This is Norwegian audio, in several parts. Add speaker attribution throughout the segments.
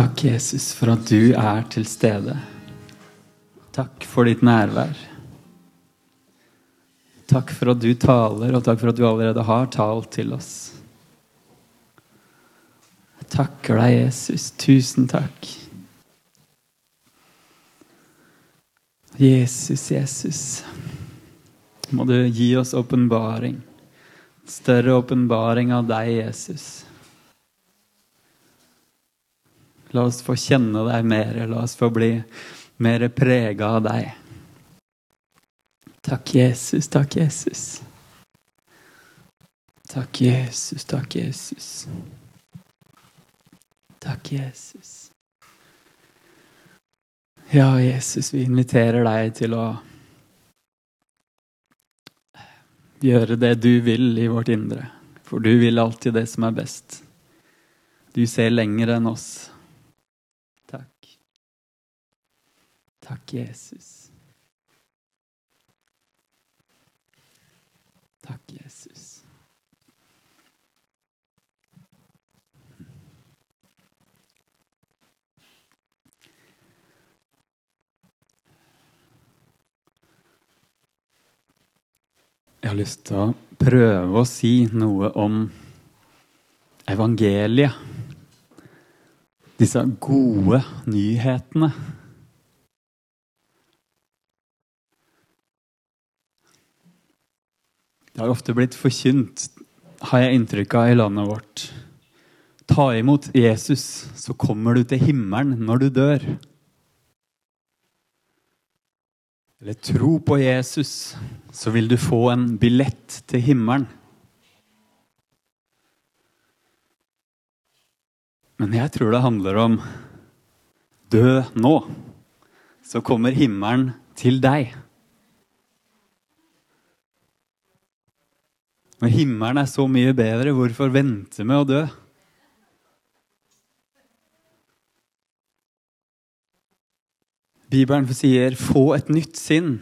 Speaker 1: Takk, Jesus, for at du er til stede. Takk for ditt nærvær. Takk for at du taler, og takk for at du allerede har talt til oss. Jeg takker deg, Jesus. Tusen takk. Jesus, Jesus. Må du gi oss åpenbaring. Større åpenbaring av deg, Jesus. La oss få kjenne deg mer. La oss få bli mer prega av deg. Takk, Jesus. Takk, Jesus. Takk, Jesus. Takk, Jesus. Takk, Jesus. Ja, Jesus, vi inviterer deg til å gjøre det du vil i vårt indre. For du vil alltid det som er best. Du ser lenger enn oss. Takk. Takk, Jesus. Takk, Jesus. Jeg har lyst til å prøve å si noe om evangeliet. Disse gode nyhetene. Det har ofte blitt forkynt, har jeg inntrykk av, i landet vårt. Ta imot Jesus, så kommer du til himmelen når du dør. Eller tro på Jesus, så vil du få en billett til himmelen. Men jeg tror det handler om dø nå, så kommer himmelen til deg. Når himmelen er så mye bedre, hvorfor vente med å dø? Bibelen sier 'få et nytt sinn'.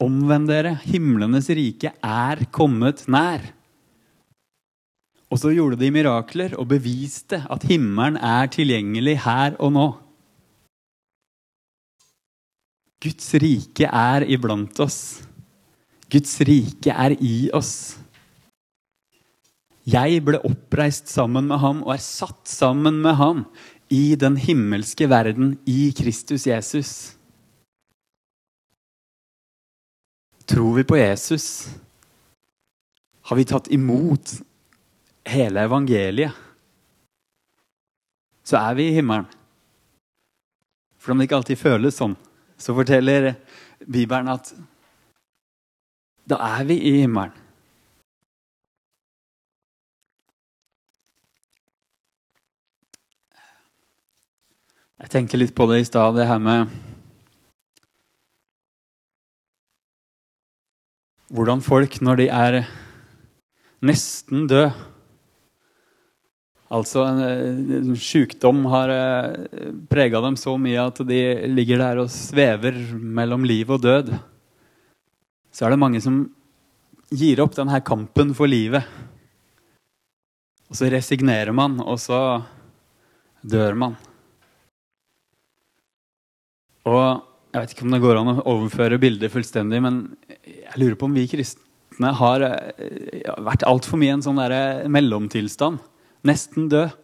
Speaker 1: Omvend dere. Himlenes rike er kommet nær. Og så gjorde de mirakler og beviste at himmelen er tilgjengelig her og nå. Guds rike er iblant oss. Guds rike er i oss. Jeg ble oppreist sammen med ham og er satt sammen med ham i den himmelske verden i Kristus Jesus. Tror vi på Jesus, har vi tatt imot hele evangeliet, så er vi i himmelen. For om det ikke alltid føles sånn, så forteller Bibelen at da er vi i himmelen. Jeg tenkte litt på det i stad, det her med Hvordan folk, når de er nesten døde Altså en, sykdom har prega dem så mye at de ligger der og svever mellom liv og død. Så er det mange som gir opp denne kampen for livet. Og så resignerer man, og så dør man. Og jeg vet ikke om det går an å overføre bildet fullstendig, men jeg lurer på om vi kristne har vært altfor mye i en sånn der mellomtilstand. Nesten død.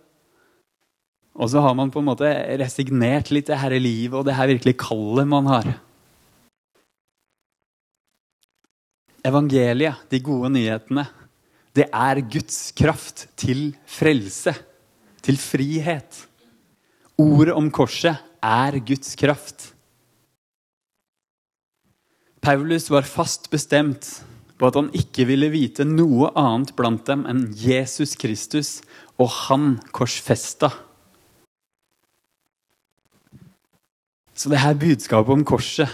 Speaker 1: Og så har man på en måte resignert litt det her livet og det her virkelig kallet man har. Evangeliet, de gode nyhetene, det er Guds kraft til frelse, til frihet. Ordet om korset er Guds kraft. Paulus var fast bestemt på at han ikke ville vite noe annet blant dem enn Jesus Kristus og han korsfesta. Så det her budskapet om korset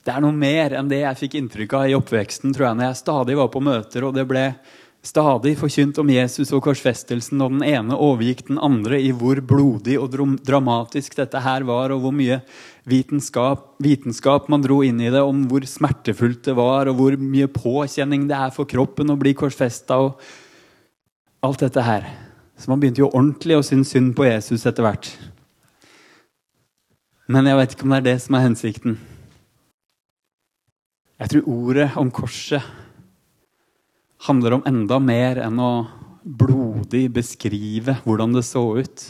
Speaker 1: det er noe mer enn det jeg fikk inntrykk av i oppveksten tror jeg, når jeg stadig var på møter og det ble stadig forkynt om Jesus og korsfestelsen, og den ene overgikk den andre i hvor blodig og dramatisk dette her var, og hvor mye vitenskap, vitenskap man dro inn i det, om hvor smertefullt det var, og hvor mye påkjenning det er for kroppen å bli korsfesta, og alt dette her. Så man begynte jo ordentlig å synes synd på Jesus etter hvert. Men jeg vet ikke om det er det som er hensikten. Jeg tror ordet om korset handler om enda mer enn å blodig beskrive hvordan det så ut.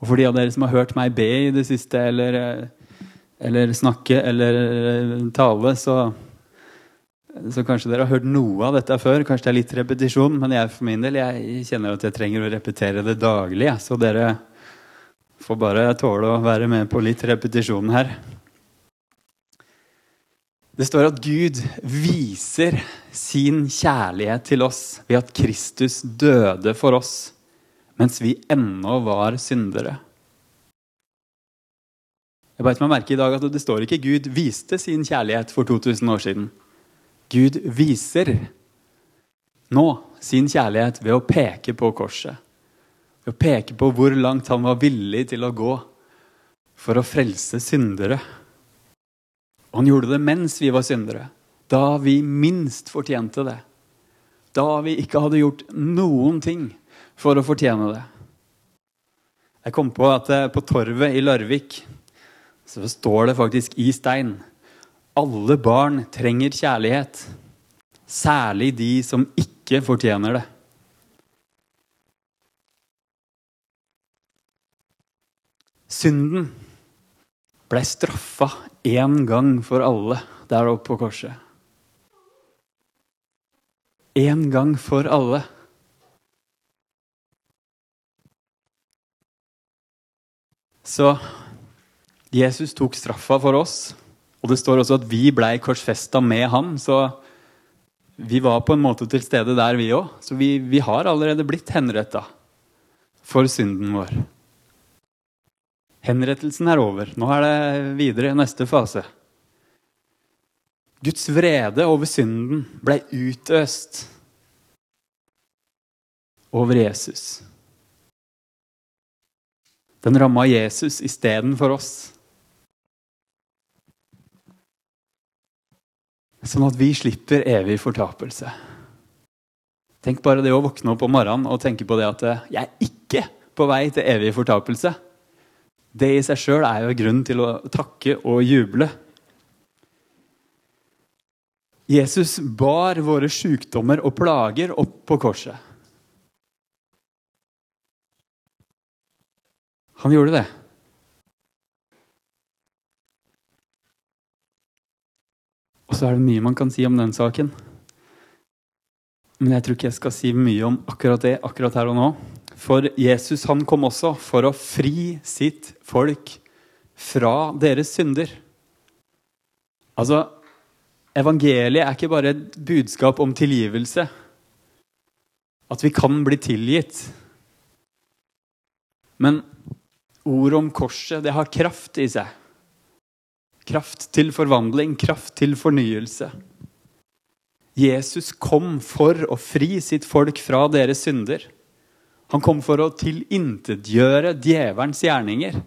Speaker 1: Og for de av dere som har hørt meg be i det siste, eller, eller snakke eller tale, så, så kanskje dere har hørt noe av dette før. Kanskje det er litt repetisjon, men jeg for min del jeg kjenner at jeg trenger å repetere det daglig. Så dere får bare tåle å være med på litt repetisjon her. Det står at Gud viser sin kjærlighet til oss ved at Kristus døde for oss mens vi ennå var syndere. Jeg beit meg merke i dag at det står ikke Gud viste sin kjærlighet for 2000 år siden. Gud viser nå sin kjærlighet ved å peke på korset. Ved å peke på hvor langt han var villig til å gå for å frelse syndere. Og han gjorde det mens vi var syndere. Da vi minst fortjente det. Da vi ikke hadde gjort noen ting for å fortjene det. Jeg kom på at eh, på Torvet i Larvik så står det faktisk i stein alle barn trenger kjærlighet. Særlig de som ikke fortjener det. Synden ble straffa én gang for alle der oppe på korset. Én gang for alle. Så Jesus tok straffa for oss, og det står også at vi blei korsfesta med ham. Så vi var på en måte til stede der, vi òg. Så vi, vi har allerede blitt henretta for synden vår. Henrettelsen er over. Nå er det videre i neste fase. Guds vrede over synden ble utøst over Jesus. Den ramma Jesus istedenfor oss. Sånn at vi slipper evig fortapelse. Tenk bare det å våkne opp om morgenen og tenke på det at jeg er ikke på vei til evig fortapelse. Det i seg sjøl er jo grunn til å takke og juble. Jesus bar våre sykdommer og plager opp på korset. Han gjorde det. Og så er det mye man kan si om den saken. Men jeg tror ikke jeg skal si mye om akkurat det akkurat her og nå. For Jesus han kom også for å fri sitt folk fra deres synder. Altså, evangeliet er ikke bare et budskap om tilgivelse. At vi kan bli tilgitt. Men ordet om korset, det har kraft i seg. Kraft til forvandling, kraft til fornyelse. Jesus kom for å fri sitt folk fra deres synder. Han kom for å tilintetgjøre djevelens gjerninger.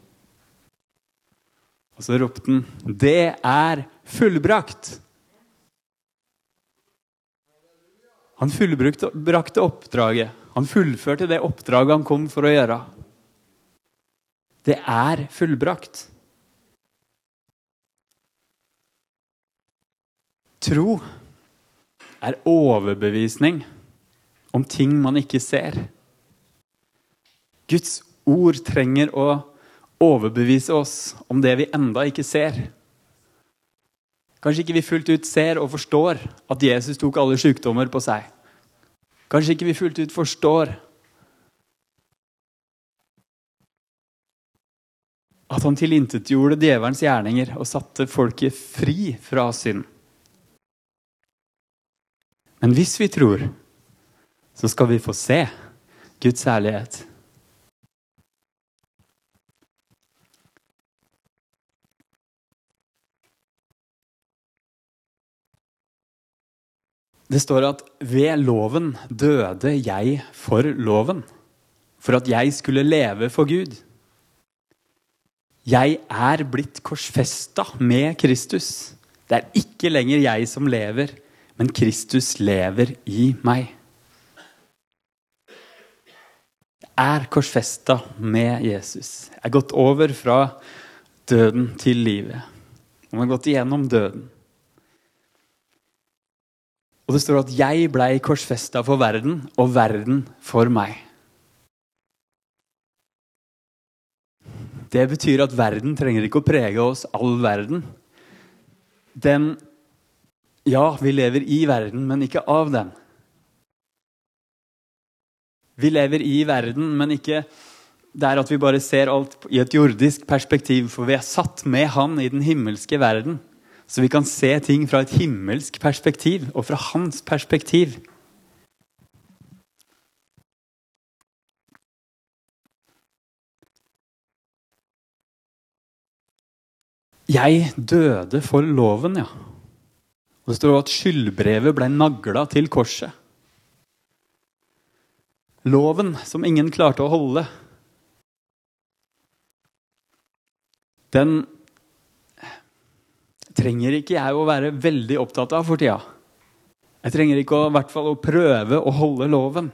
Speaker 1: Og så ropte han, 'Det er fullbrakt'. Han fullbrakte oppdraget. Han fullførte det oppdraget han kom for å gjøre. Det er fullbrakt. Tro er overbevisning om ting man ikke ser. Guds ord trenger å overbevise oss om det vi enda ikke ser. Kanskje ikke vi fullt ut ser og forstår at Jesus tok alle sykdommer på seg. Kanskje ikke vi fullt ut forstår at han tilintetgjorde djevelens gjerninger og satte folket fri fra synd. Men hvis vi tror, så skal vi få se Guds ærlighet. Det står at ved loven døde jeg for loven, for at jeg skulle leve for Gud. Jeg er blitt korsfesta med Kristus. Det er ikke lenger jeg som lever, men Kristus lever i meg. Jeg er korsfesta med Jesus. Jeg Er gått over fra døden til livet. Han har gått igjennom døden. Og det står at 'jeg blei korsfesta for verden, og verden for meg'. Det betyr at verden trenger ikke å prege oss all verden. Den Ja, vi lever i verden, men ikke av den. Vi lever i verden, men ikke der at vi bare ser alt i et jordisk perspektiv, for vi er satt med Han i den himmelske verden. Så vi kan se ting fra et himmelsk perspektiv og fra hans perspektiv. Jeg døde for loven, ja. Og Det står at skyldbrevet ble nagla til korset. Loven som ingen klarte å holde. Den trenger ikke jeg å være veldig opptatt av for tida. Jeg trenger ikke å, i hvert fall å prøve å holde loven.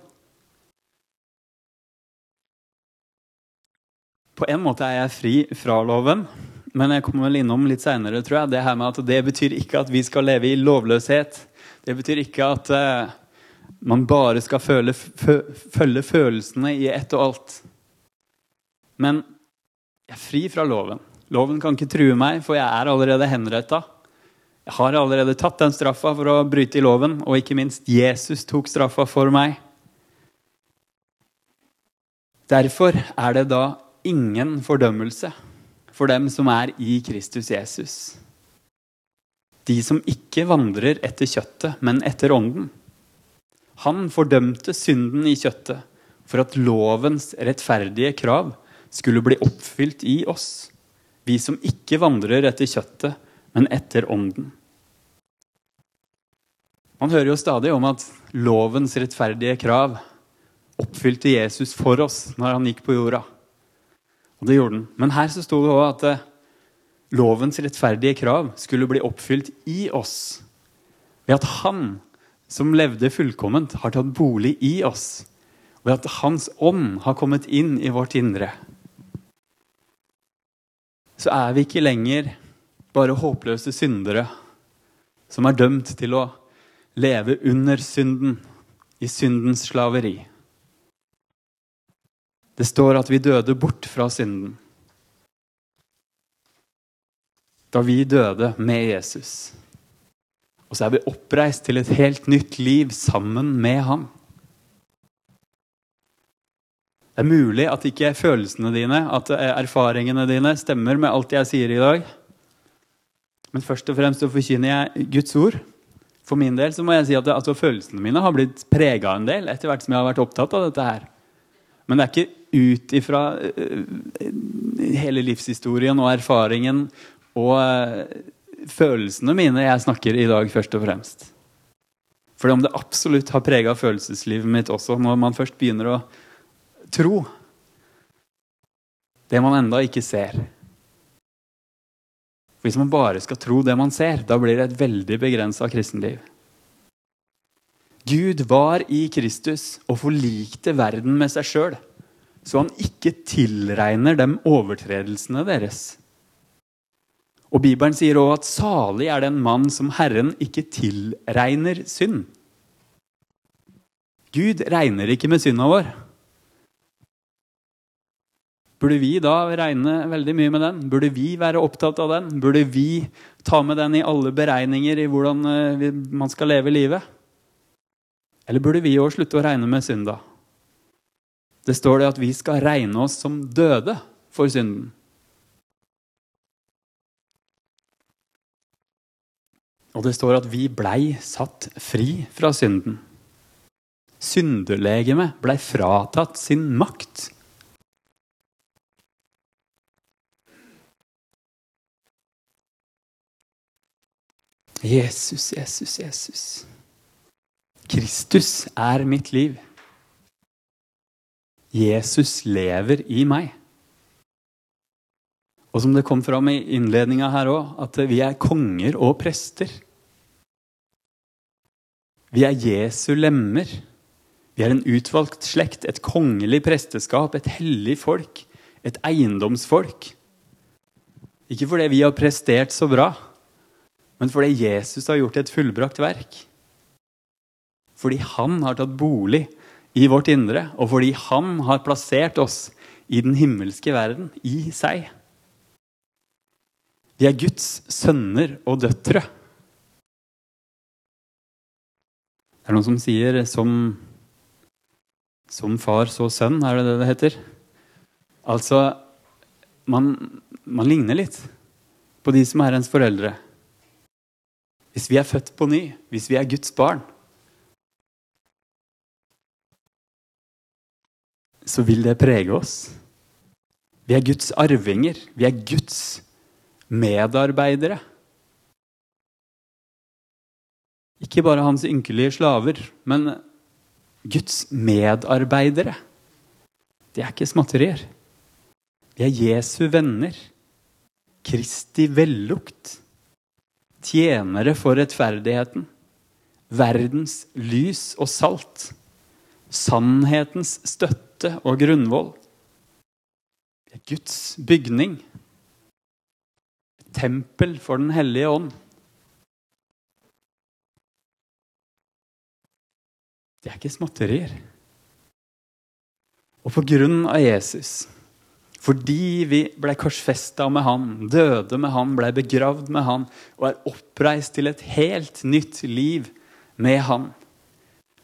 Speaker 1: På en måte er jeg fri fra loven, men jeg kommer vel innom litt seinere. Det her med at det betyr ikke at vi skal leve i lovløshet. Det betyr ikke at uh, man bare skal føle, følge følelsene i ett og alt. Men jeg er fri fra loven. Loven kan ikke true meg, for jeg er allerede henretta. Jeg har allerede tatt den straffa for å bryte i loven, og ikke minst Jesus tok straffa for meg. Derfor er det da ingen fordømmelse for dem som er i Kristus Jesus. De som ikke vandrer etter kjøttet, men etter ånden. Han fordømte synden i kjøttet for at lovens rettferdige krav skulle bli oppfylt i oss, vi som ikke vandrer etter kjøttet, men etter ånden. Man hører jo stadig om at lovens rettferdige krav oppfylte Jesus for oss når han gikk på jorda. Og det gjorde han. Men her så sto det òg at eh, lovens rettferdige krav skulle bli oppfylt i oss. Ved at han som levde fullkomment, har tatt bolig i oss. Ved at Hans ånd har kommet inn i vårt indre. Så er vi ikke lenger bare håpløse syndere som er dømt til å leve under synden, i syndens slaveri. Det står at vi døde bort fra synden. Da vi døde med Jesus. Og så er vi oppreist til et helt nytt liv sammen med ham. Det er mulig at ikke følelsene dine, at erfaringene dine stemmer med alt jeg sier i dag. Men først og fremst så forkynner jeg Guds ord. For min del så må jeg si at altså, følelsene mine har blitt prega en del etter hvert som jeg har vært opptatt av dette her. Men det er ikke ut ifra uh, hele livshistorien og erfaringen og følelsene mine jeg snakker i dag, først og fremst. For om det absolutt har prega følelseslivet mitt også, når man først begynner å tro det man enda ikke ser. Hvis man bare skal tro det man ser, da blir det et veldig begrensa kristenliv. Gud var i Kristus og forlikte verden med seg sjøl så han ikke tilregner dem overtredelsene deres. Og Bibelen sier òg at salig er den mann som Herren ikke tilregner synd. Gud regner ikke med synda vår. Burde vi da regne veldig mye med den? Burde vi være opptatt av den? Burde vi ta med den i alle beregninger i hvordan eh, man skal leve livet? Eller burde vi òg slutte å regne med synda? Det står det at vi skal regne oss som døde for synden. Og det står at vi blei satt fri fra synden. Syndelegemet blei fratatt sin makt. Jesus, Jesus, Jesus. Kristus er mitt liv. Jesus lever i meg. Og som det kom fram i innledninga her òg, at vi er konger og prester. Vi er Jesu lemmer. Vi er en utvalgt slekt, et kongelig presteskap, et hellig folk, et eiendomsfolk. Ikke fordi vi har prestert så bra, men fordi Jesus har gjort et fullbrakt verk. Fordi han har tatt bolig i vårt indre, og fordi han har plassert oss i den himmelske verden, i seg. Vi er Guds sønner og døtre. Det er noen som sier som, som far så sønn, er det det det heter? Altså man, man ligner litt på de som er ens foreldre. Hvis vi er født på ny, hvis vi er Guds barn, så vil det prege oss. Vi er Guds arvinger. Vi er Guds medarbeidere. Ikke bare hans ynkelige slaver, men Guds medarbeidere. Det er ikke småtterier. Vi er Jesu venner. Kristi vellukt. Tjenere for rettferdigheten. Verdens lys og salt. Sannhetens støtte og grunnvoll. Guds bygning. Tempel for Den hellige ånd. Det er ikke småtterier. Og på grunn av Jesus, fordi vi ble korsfesta med han, døde med han, ble begravd med han og er oppreist til et helt nytt liv med han,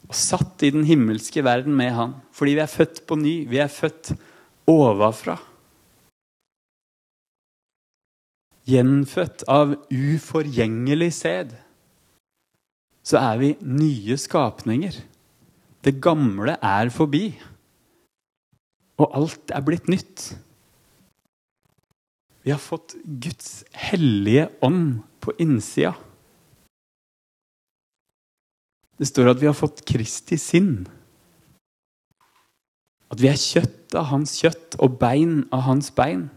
Speaker 1: og satt i den himmelske verden med han, fordi vi er født på ny, vi er født ovenfra. Gjenfødt av uforgjengelig sæd, så er vi nye skapninger. Det gamle er forbi, og alt er blitt nytt. Vi har fått Guds hellige ånd på innsida. Det står at vi har fått Kristi sinn. At vi er kjøtt av hans kjøtt og bein av hans bein.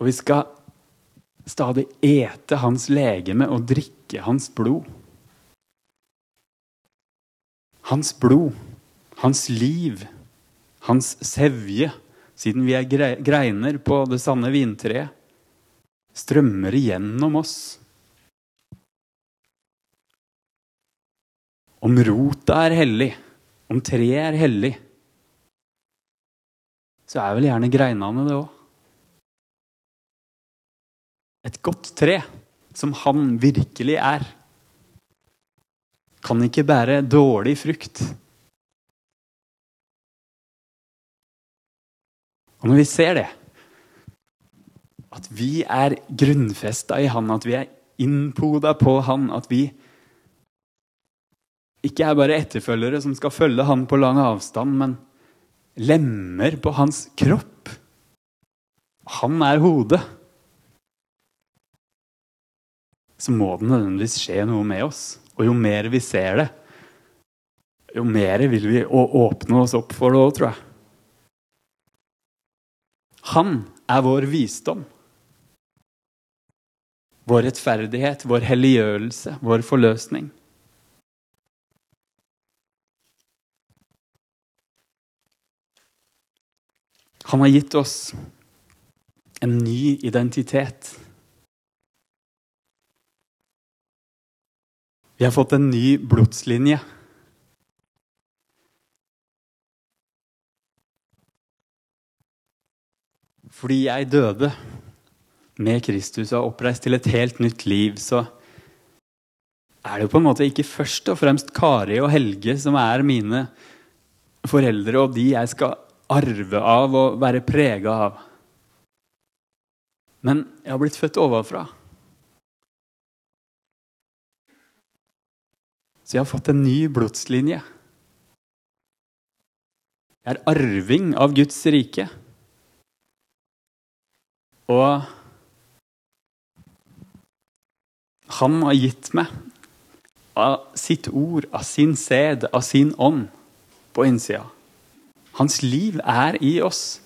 Speaker 1: Og vi skal stadig ete hans legeme og drikke hans blod. Hans blod, hans liv, hans sevje, siden vi er greiner på det sanne vintreet, strømmer igjennom oss. Om rota er hellig, om treet er hellig, så er vel gjerne greinene det òg. Et godt tre, som han virkelig er, kan ikke bære dårlig frukt. Og når vi ser det, at vi er grunnfesta i Han, at vi er innpoda på Han, at vi ikke er bare etterfølgere som skal følge Han på lang avstand, men lemmer på Hans kropp. Han er hodet. Så må det nødvendigvis skje noe med oss. Og jo mer vi ser det, jo mer vil vi åpne oss opp for det òg, tror jeg. Han er vår visdom. Vår rettferdighet, vår helliggjørelse, vår forløsning. Han har gitt oss en ny identitet. Vi har fått en ny blodslinje. Fordi jeg døde med Kristus og er oppreist til et helt nytt liv, så er det jo på en måte ikke først og fremst Kari og Helge som er mine foreldre, og de jeg skal arve av og være prega av. Men jeg har blitt født ovenfra. Så jeg har fått en ny blodslinje. Jeg er arving av Guds rike. Og han har gitt meg av sitt ord, av sin sæd, av sin ånd på innsida. Hans liv er i oss.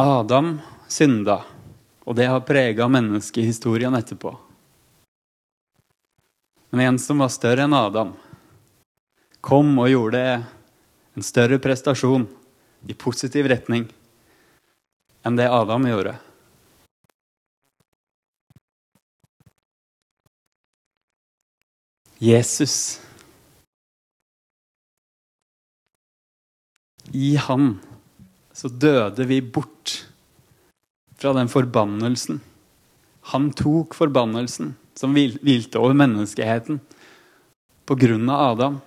Speaker 1: Adam synda, og det har prega menneskehistorien etterpå. Men en som var større enn Adam, kom og gjorde en større prestasjon i positiv retning enn det Adam gjorde. Jesus. I han så døde vi bort fra den forbannelsen. Han tok forbannelsen som hvilte over menneskeheten på grunn av Adam.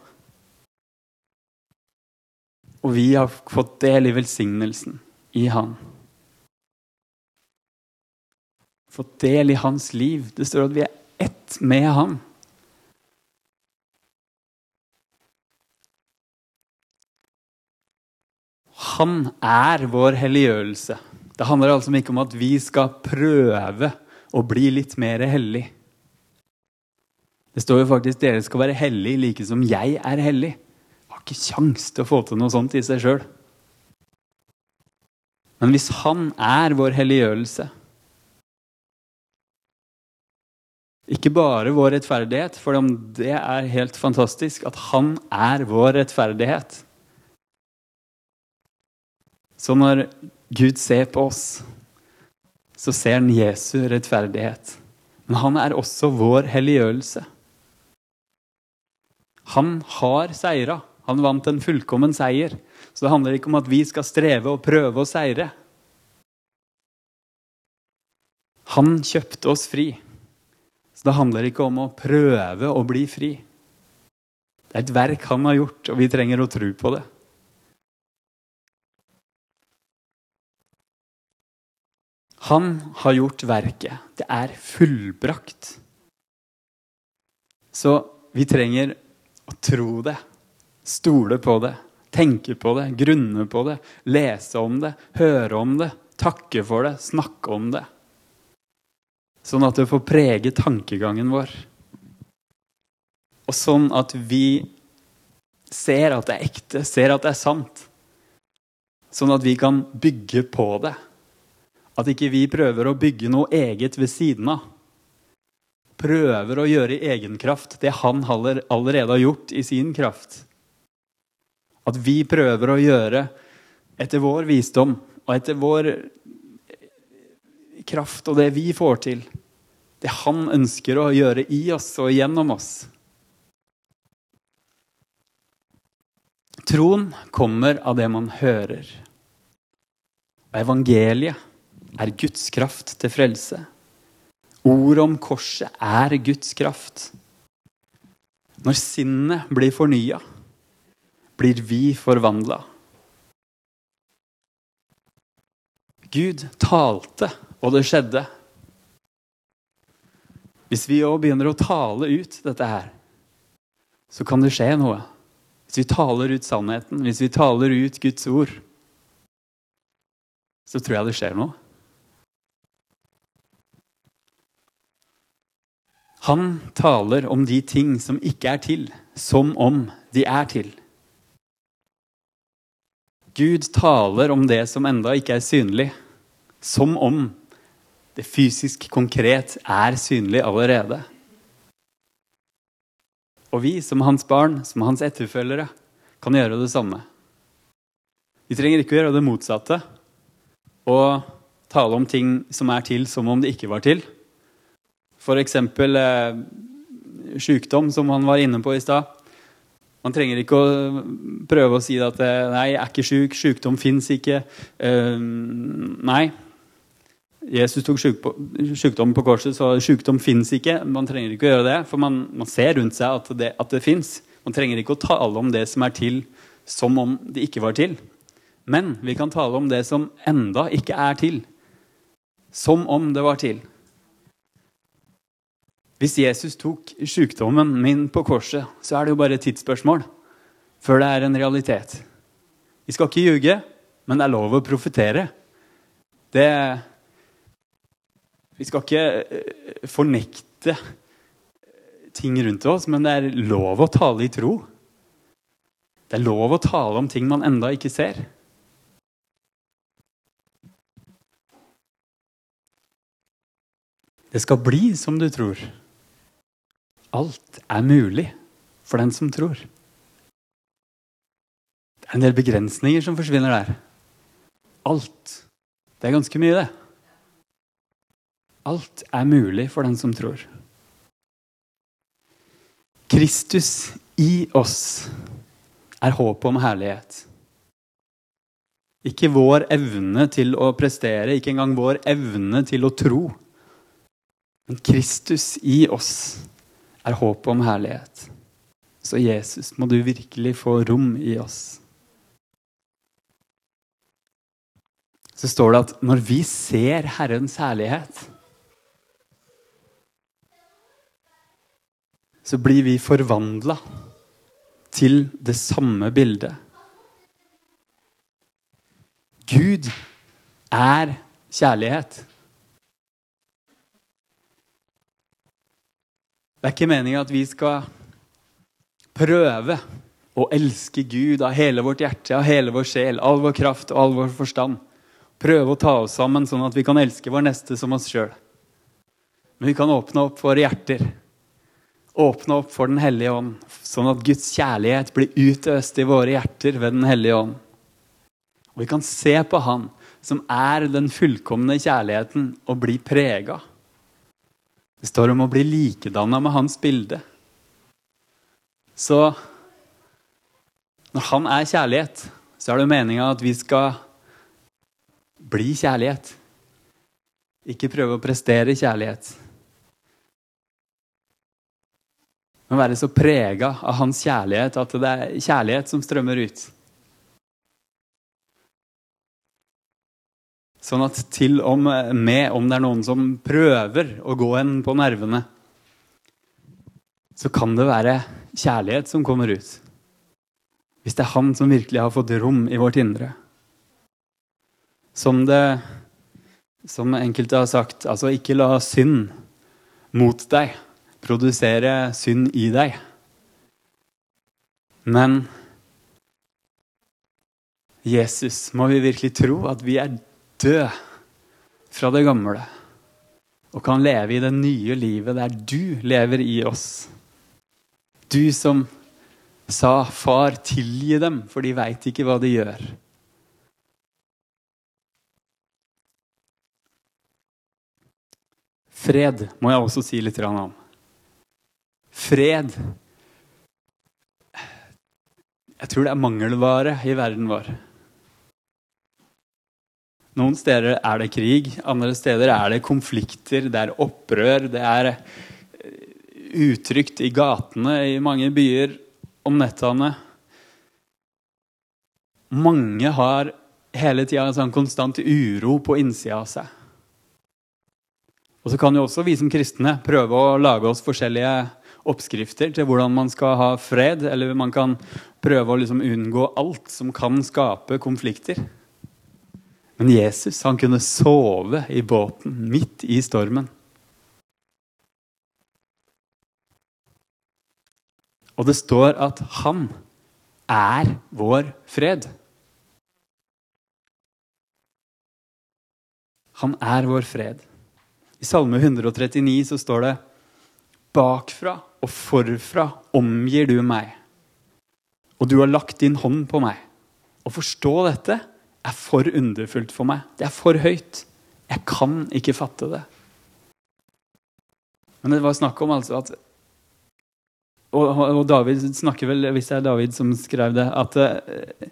Speaker 1: Og vi har fått del i velsignelsen i han. Fått del i hans liv. Det står at vi er ett med han. Han er vår helliggjørelse. Det handler altså ikke om at vi skal prøve å bli litt mer hellig. Det står jo faktisk dere skal være hellige like som jeg er hellig. Har ikke kjangs til å få til noe sånt i seg sjøl. Men hvis Han er vår helliggjørelse Ikke bare vår rettferdighet, for det er helt fantastisk at Han er vår rettferdighet. Så når Gud ser på oss, så ser han Jesu rettferdighet. Men han er også vår helliggjørelse. Han har seira. Han vant en fullkommen seier. Så det handler ikke om at vi skal streve og prøve å seire. Han kjøpte oss fri. Så det handler ikke om å prøve å bli fri. Det er et verk han har gjort, og vi trenger å tro på det. Han har gjort verket. Det er fullbrakt. Så vi trenger å tro det, stole på det, tenke på det, grunne på det, lese om det, høre om det, takke for det, snakke om det. Sånn at det får prege tankegangen vår. Og sånn at vi ser at det er ekte, ser at det er sant. Sånn at vi kan bygge på det. At ikke vi prøver å bygge noe eget ved siden av. Prøver å gjøre i egen kraft det han allerede har gjort i sin kraft. At vi prøver å gjøre etter vår visdom og etter vår kraft og det vi får til. Det han ønsker å gjøre i oss og gjennom oss. Troen kommer av det man hører. Og evangeliet er Guds kraft til frelse. Ordet om korset er Guds kraft. Når sinnet blir fornya, blir vi forvandla. Gud talte, og det skjedde. Hvis vi òg begynner å tale ut dette her, så kan det skje noe. Hvis vi taler ut sannheten, hvis vi taler ut Guds ord, så tror jeg det skjer noe. Han taler om de ting som ikke er til, som om de er til. Gud taler om det som enda ikke er synlig, som om det fysisk konkret er synlig allerede. Og vi som hans barn, som hans etterfølgere, kan gjøre det samme. Vi trenger ikke å gjøre det motsatte og tale om ting som er til, som om det ikke var til. F.eks. Eh, sykdom, som han var inne på i stad. Man trenger ikke å prøve å si at eh, 'nei, jeg er ikke syk', 'sykdom fins ikke'. Eh, nei. Jesus tok sykdom på korset, så sykdom fins ikke. Man trenger ikke å gjøre det, for man, man ser rundt seg at det, at det fins. Man trenger ikke å tale om det som er til, som om det ikke var til. Men vi kan tale om det som enda ikke er til, som om det var til. Hvis Jesus tok sykdommen min på korset, så er det jo bare et tidsspørsmål før det er en realitet. Vi skal ikke ljuge, men det er lov å profetere. Det Vi skal ikke eh, fornekte eh, ting rundt oss, men det er lov å tale i tro. Det er lov å tale om ting man enda ikke ser. Det skal bli som du tror. Alt er mulig for den som tror. Det er en del begrensninger som forsvinner der. Alt. Det er ganske mye, det. Alt er mulig for den som tror. Kristus i oss er håpet om herlighet. Ikke vår evne til å prestere, ikke engang vår evne til å tro. Men Kristus i oss er håpet om herlighet. Så Jesus, må du virkelig få rom i oss. Så står det at når vi ser Herrens herlighet, så blir vi forvandla til det samme bildet. Gud er kjærlighet. Det er ikke meninga at vi skal prøve å elske Gud av hele vårt hjerte, av hele vår sjel, all vår kraft og all vår forstand. Prøve å ta oss sammen sånn at vi kan elske vår neste som oss sjøl. Men vi kan åpne opp våre hjerter. Åpne opp for Den hellige ånd, sånn at Guds kjærlighet blir utøst i våre hjerter ved Den hellige ånd. Og vi kan se på Han som er den fullkomne kjærligheten, og bli prega. Det står om å bli likedanna med hans bilde. Så når han er kjærlighet, så er det meninga at vi skal bli kjærlighet. Ikke prøve å prestere kjærlighet. Men være så prega av hans kjærlighet at det er kjærlighet som strømmer ut. Sånn at til og med om det er noen som prøver å gå en på nervene, så kan det være kjærlighet som kommer ut. Hvis det er han som virkelig har fått rom i vårt indre. Som det som enkelte har sagt, altså ikke la synd mot deg produsere synd i deg. Men Jesus må vi virkelig tro at vi er dø fra det gamle og kan leve i det nye livet der du lever i oss. Du som sa 'Far, tilgi dem, for de veit ikke hva de gjør'. Fred må jeg også si litt om. Fred Jeg tror det er mangelvare i verden vår. Noen steder er det krig, andre steder er det konflikter, det er opprør. Det er eh, utrygt i gatene i mange byer om nettene. Mange har hele tida en sånn konstant uro på innsida av seg. Og så kan jo også vi som kristne prøve å lage oss forskjellige oppskrifter til hvordan man skal ha fred, eller man kan prøve å liksom unngå alt som kan skape konflikter. Men Jesus han kunne sove i båten midt i stormen. Og det står at han er vår fred. Han er vår fred. I Salme 139 så står det Bakfra og forfra omgir du meg, og du har lagt din hånd på meg. Å forstå dette er for underfullt for meg. Det er for høyt. Jeg kan ikke fatte det. Men det var snakk om altså at og, og, David snakker vel, hvis det er David som skrev det, at eh,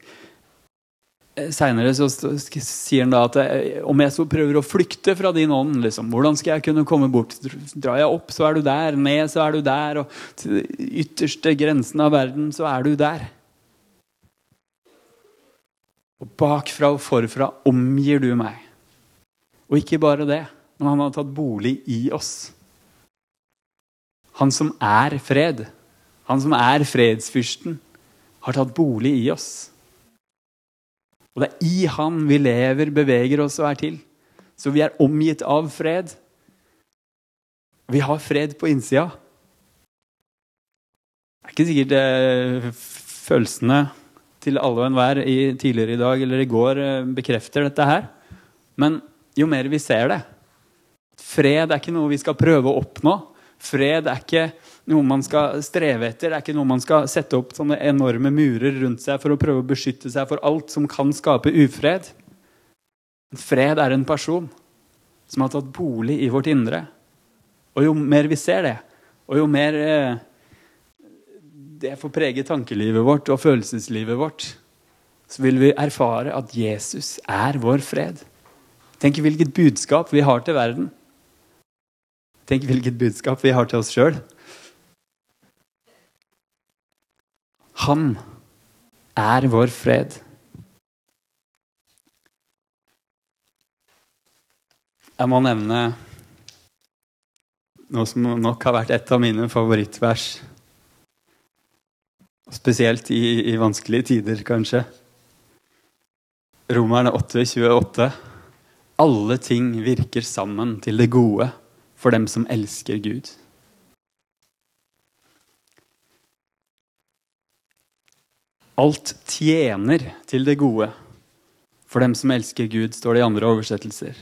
Speaker 1: Seinere så sier han da at eh, om jeg så prøver å flykte fra din ånd, liksom, hvordan skal jeg kunne komme bort? Drar jeg opp, så er du der. Ned, så er du der. Og til ytterste grensen av verden, så er du der. Og bakfra og forfra omgir du meg. Og ikke bare det, men han har tatt bolig i oss. Han som er fred, han som er fredsfyrsten, har tatt bolig i oss. Og det er i han vi lever, beveger oss og er til. Så vi er omgitt av fred. Vi har fred på innsida. Det er ikke sikkert eh, følelsene til alle og enhver tidligere i dag eller i går eh, bekrefter dette her. Men jo mer vi ser det, Fred er ikke noe vi skal prøve å oppnå. Fred er ikke noe man skal streve etter. Det er ikke noe man skal sette opp sånne enorme murer rundt seg for å prøve å beskytte seg for alt som kan skape ufred. Fred er en person som har tatt bolig i vårt indre. Og jo mer vi ser det, og jo mer eh, det får prege tankelivet vårt og følelseslivet vårt, så vil vi erfare at Jesus er vår fred. Tenk hvilket budskap vi har til verden. Tenk hvilket budskap vi har til oss sjøl. Han er vår fred. Jeg må nevne noe som nok har vært et av mine favorittvers. Spesielt i, i vanskelige tider, kanskje. Romerne 8, 28. Alle ting virker sammen til det gode for dem som elsker Gud. Alt tjener til det gode for dem som elsker Gud, står det i andre oversettelser.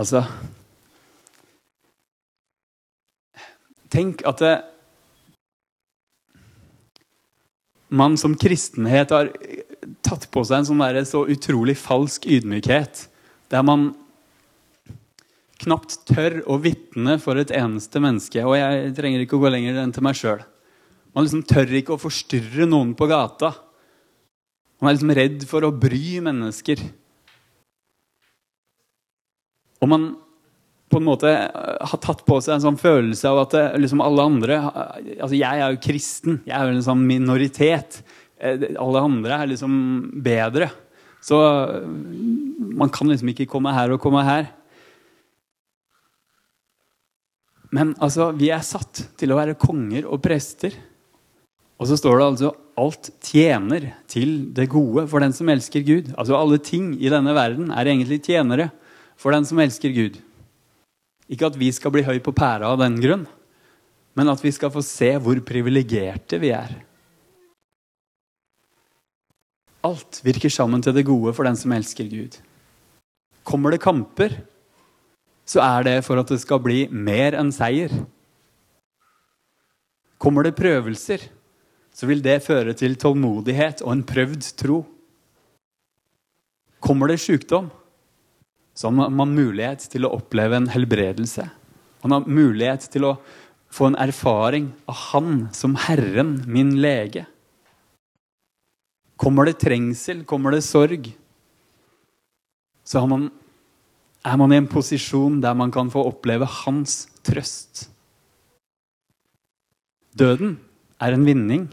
Speaker 1: Altså Tenk at det, man som kristenhet har tatt på seg en sånn der, så utrolig falsk ydmykhet. Der man knapt tør å vitne for et eneste menneske. Og jeg trenger ikke å gå lenger enn til meg sjøl. Man liksom tør ikke å forstyrre noen på gata. Man er liksom redd for å bry mennesker. Og man på en måte har tatt på seg en sånn følelse av at liksom alle andre altså Jeg er jo kristen. Jeg er jo en sånn minoritet. Eh, alle andre er liksom bedre. Så man kan liksom ikke komme her og komme her. Men altså, vi er satt til å være konger og prester. Og så står det altså alt tjener til det gode for den som elsker Gud. Altså alle ting i denne verden er egentlig tjenere for den som elsker Gud. Ikke at vi skal bli høy på pæra av den grunn, men at vi skal få se hvor privilegerte vi er. Alt virker sammen til det gode for den som elsker Gud. Kommer det kamper, så er det for at det skal bli mer enn seier. Kommer det prøvelser, så vil det føre til tålmodighet og en prøvd tro. Kommer det sykdom, så har man mulighet til å oppleve en helbredelse. Man har mulighet til å få en erfaring av Han som Herren, min lege. Kommer det trengsel, kommer det sorg, så man er man i en posisjon der man kan få oppleve hans trøst. Døden er en vinning.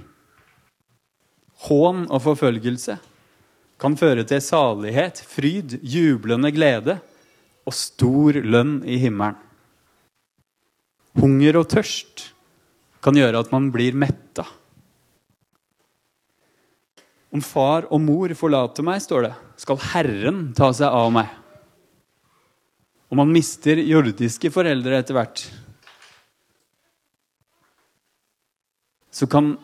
Speaker 1: Hån og forfølgelse kan føre til salighet, fryd, jublende glede og stor lønn i himmelen. Hunger og tørst kan gjøre at man blir metta. Om far og mor forlater meg, står det, skal Herren ta seg av meg. Og man mister jordiske foreldre etter hvert. Så kan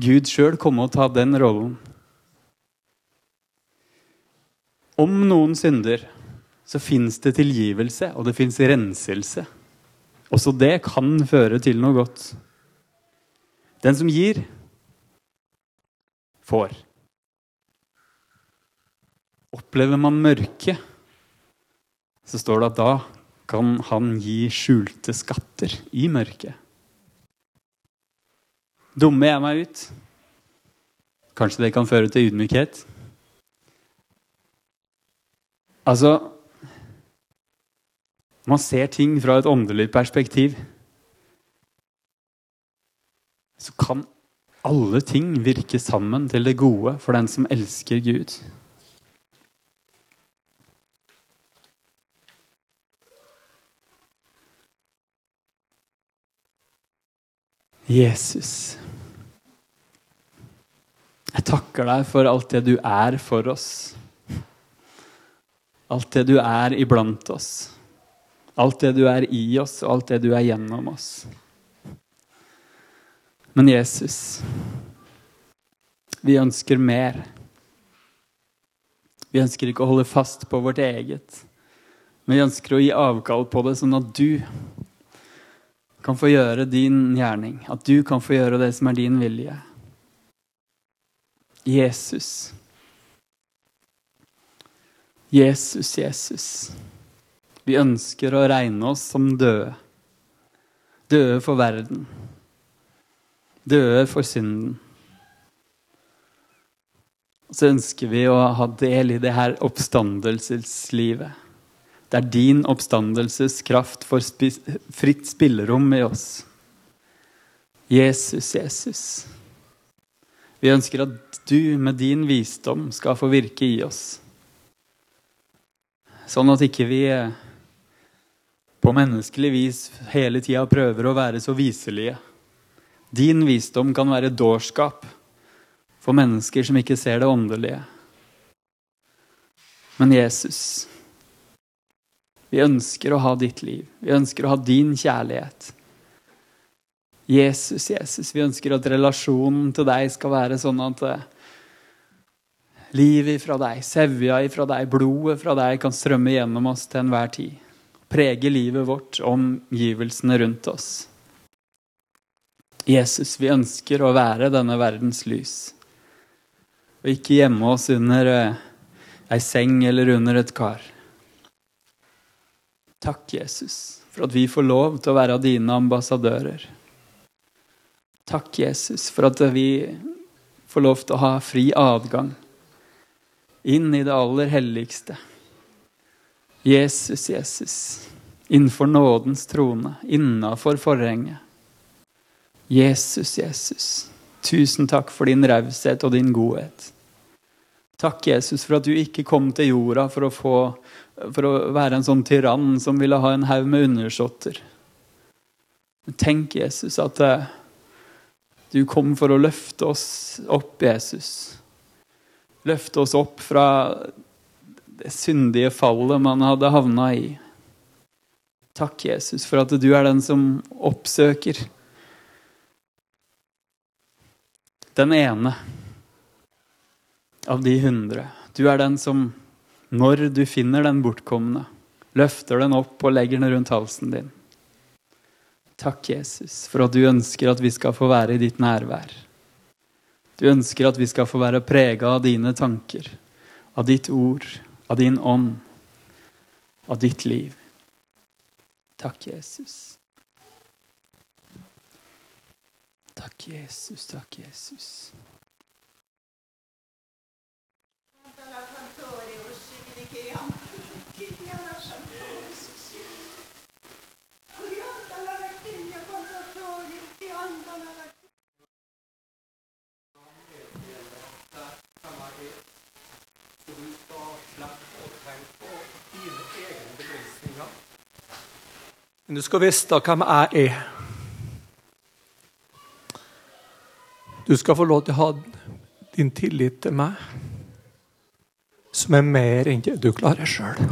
Speaker 1: Gud sjøl komme og ta den rollen. Om noen synder, så fins det tilgivelse, og det fins renselse. Også det kan føre til noe godt. Den som gir, får. Opplever man mørke, så står det at da kan han gi skjulte skatter i mørket. Dummer jeg meg ut? Kanskje det kan føre til ydmykhet? Altså Man ser ting fra et åndelig perspektiv. Så kan alle ting virke sammen til det gode for den som elsker Gud. Jesus. Jeg takker deg for alt det du er for oss. Alt det du er iblant oss. Alt det du er i oss, og alt det du er gjennom oss. Men Jesus, vi ønsker mer. Vi ønsker ikke å holde fast på vårt eget, Men vi ønsker å gi avkall på det, sånn at du kan få gjøre din gjerning. At du kan få gjøre det som er din vilje. Jesus. Jesus, Jesus. Vi ønsker å regne oss som døde. Døde for verden. Døde for synden. Og så ønsker vi å ha del i det her oppstandelseslivet. Der din oppstandelseskraft får fritt spillerom i oss. Jesus, Jesus. Vi ønsker at du med din visdom skal få virke i oss. Sånn at ikke vi på menneskelig vis hele tida prøver å være så viselige. Din visdom kan være dårskap for mennesker som ikke ser det åndelige. Men Jesus, vi ønsker å ha ditt liv. Vi ønsker å ha din kjærlighet. Jesus, Jesus, vi ønsker at relasjonen til deg skal være sånn at eh, livet fra deg, sevja fra deg, blodet fra deg kan strømme gjennom oss til enhver tid. Prege livet vårt, omgivelsene rundt oss. Jesus, vi ønsker å være denne verdens lys og ikke gjemme oss under eh, ei seng eller under et kar. Takk, Jesus, for at vi får lov til å være dine ambassadører. Takk, Jesus, for at vi får lov til å ha fri adgang inn i det aller helligste. Jesus, Jesus, innenfor nådens trone, innafor forhenget. Jesus, Jesus, tusen takk for din raushet og din godhet. Takk, Jesus, for at du ikke kom til jorda for å, få, for å være en sånn tyrann som ville ha en haug med undersåtter. Tenk, Jesus, at uh, du kom for å løfte oss opp, Jesus. Løfte oss opp fra det syndige fallet man hadde havna i. Takk, Jesus, for at du er den som oppsøker den ene av de hundre. Du er den som, når du finner den bortkomne, løfter den opp og legger den rundt halsen din. Takk, Jesus, for at du ønsker at vi skal få være i ditt nærvær. Du ønsker at vi skal få være prega av dine tanker, av ditt ord, av din ånd, av ditt liv. Takk, Jesus. Takk, Jesus. Takk, Jesus.
Speaker 2: Men du skal vite hvem jeg er. Du skal få lov til å ha din tillit til meg, som er mer enn det du klarer sjøl.